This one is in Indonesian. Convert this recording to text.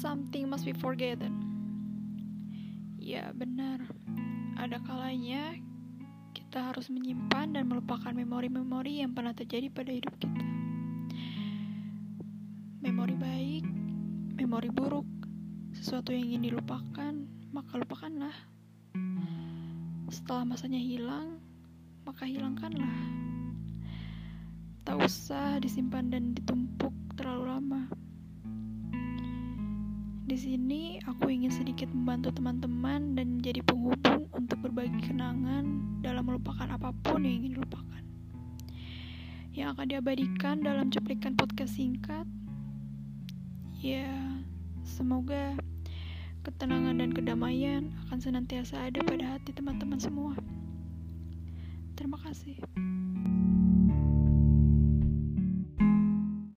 something must be forgotten. Ya, benar. Ada kalanya kita harus menyimpan dan melupakan memori-memori yang pernah terjadi pada hidup kita. Memori baik, memori buruk, sesuatu yang ingin dilupakan, maka lupakanlah. Setelah masanya hilang, maka hilangkanlah. Tak usah disimpan dan ditumpuk Di sini aku ingin sedikit membantu teman-teman dan menjadi penghubung untuk berbagi kenangan dalam melupakan apa pun yang ingin dilupakan. Yang akan diabadikan dalam cuplikan podcast singkat. Ya, semoga ketenangan dan kedamaian akan senantiasa ada pada hati teman-teman semua. Terima kasih.